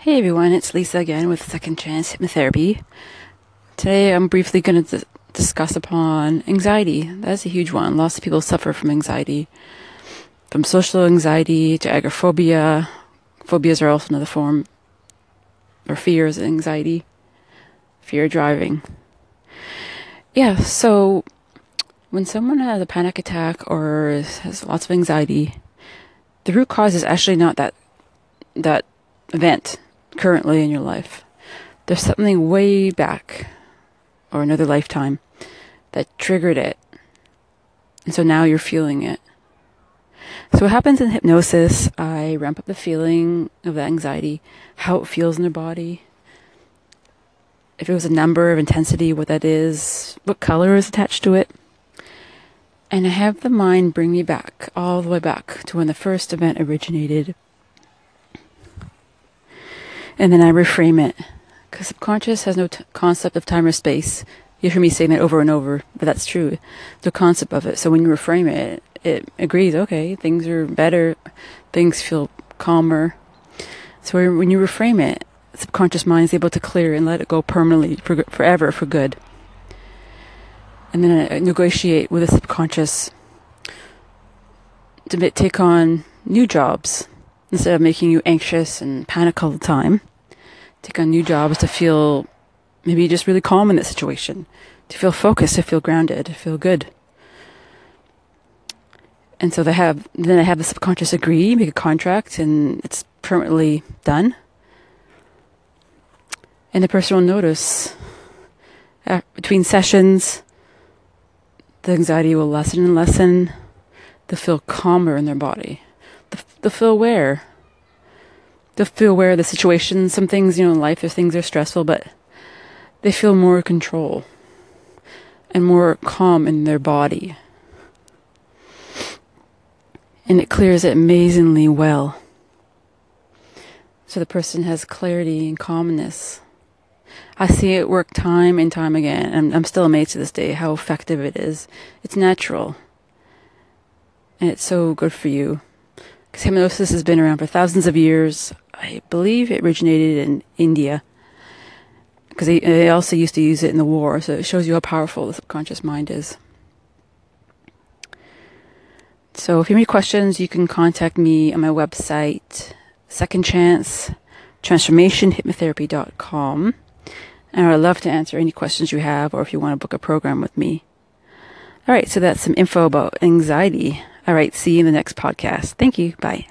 Hey everyone, it's Lisa again with Second Chance Hypnotherapy. Today I'm briefly going to d- discuss upon anxiety. That's a huge one. Lots of people suffer from anxiety. From social anxiety to agoraphobia. Phobias are also another form, or fears anxiety. Fear driving. Yeah, so when someone has a panic attack or has lots of anxiety, the root cause is actually not that that event currently in your life. There's something way back or another lifetime that triggered it. And so now you're feeling it. So what happens in hypnosis, I ramp up the feeling of the anxiety, how it feels in the body. If it was a number of intensity, what that is, what color is attached to it. And I have the mind bring me back, all the way back to when the first event originated and then I reframe it. Because subconscious has no t- concept of time or space. You hear me saying that over and over, but that's true. The concept of it. So when you reframe it, it agrees, okay, things are better, things feel calmer. So when you reframe it, subconscious mind is able to clear and let it go permanently, for, forever, for good. And then I negotiate with the subconscious to take on new jobs instead of making you anxious and panic all the time take on new jobs to feel maybe just really calm in that situation, to feel focused, to feel grounded, to feel good. And so they have, then I have the subconscious agree, make a contract, and it's permanently done. And the person will notice uh, between sessions, the anxiety will lessen and lessen. They'll feel calmer in their body. They'll feel aware they feel aware of the situation. Some things, you know, in life, if things are stressful, but they feel more control and more calm in their body. And it clears it amazingly well. So the person has clarity and calmness. I see it work time and time again. and I'm still amazed to this day how effective it is. It's natural. And it's so good for you. Hypnosis has been around for thousands of years. I believe it originated in India because they, they, also used to use it in the war. So it shows you how powerful the subconscious mind is. So if you have any questions, you can contact me on my website, Second Chance Transformation Hypnotherapy.com. And I'd love to answer any questions you have or if you want to book a program with me. All right, so that's some info about anxiety. All right, see you in the next podcast. Thank you. Bye.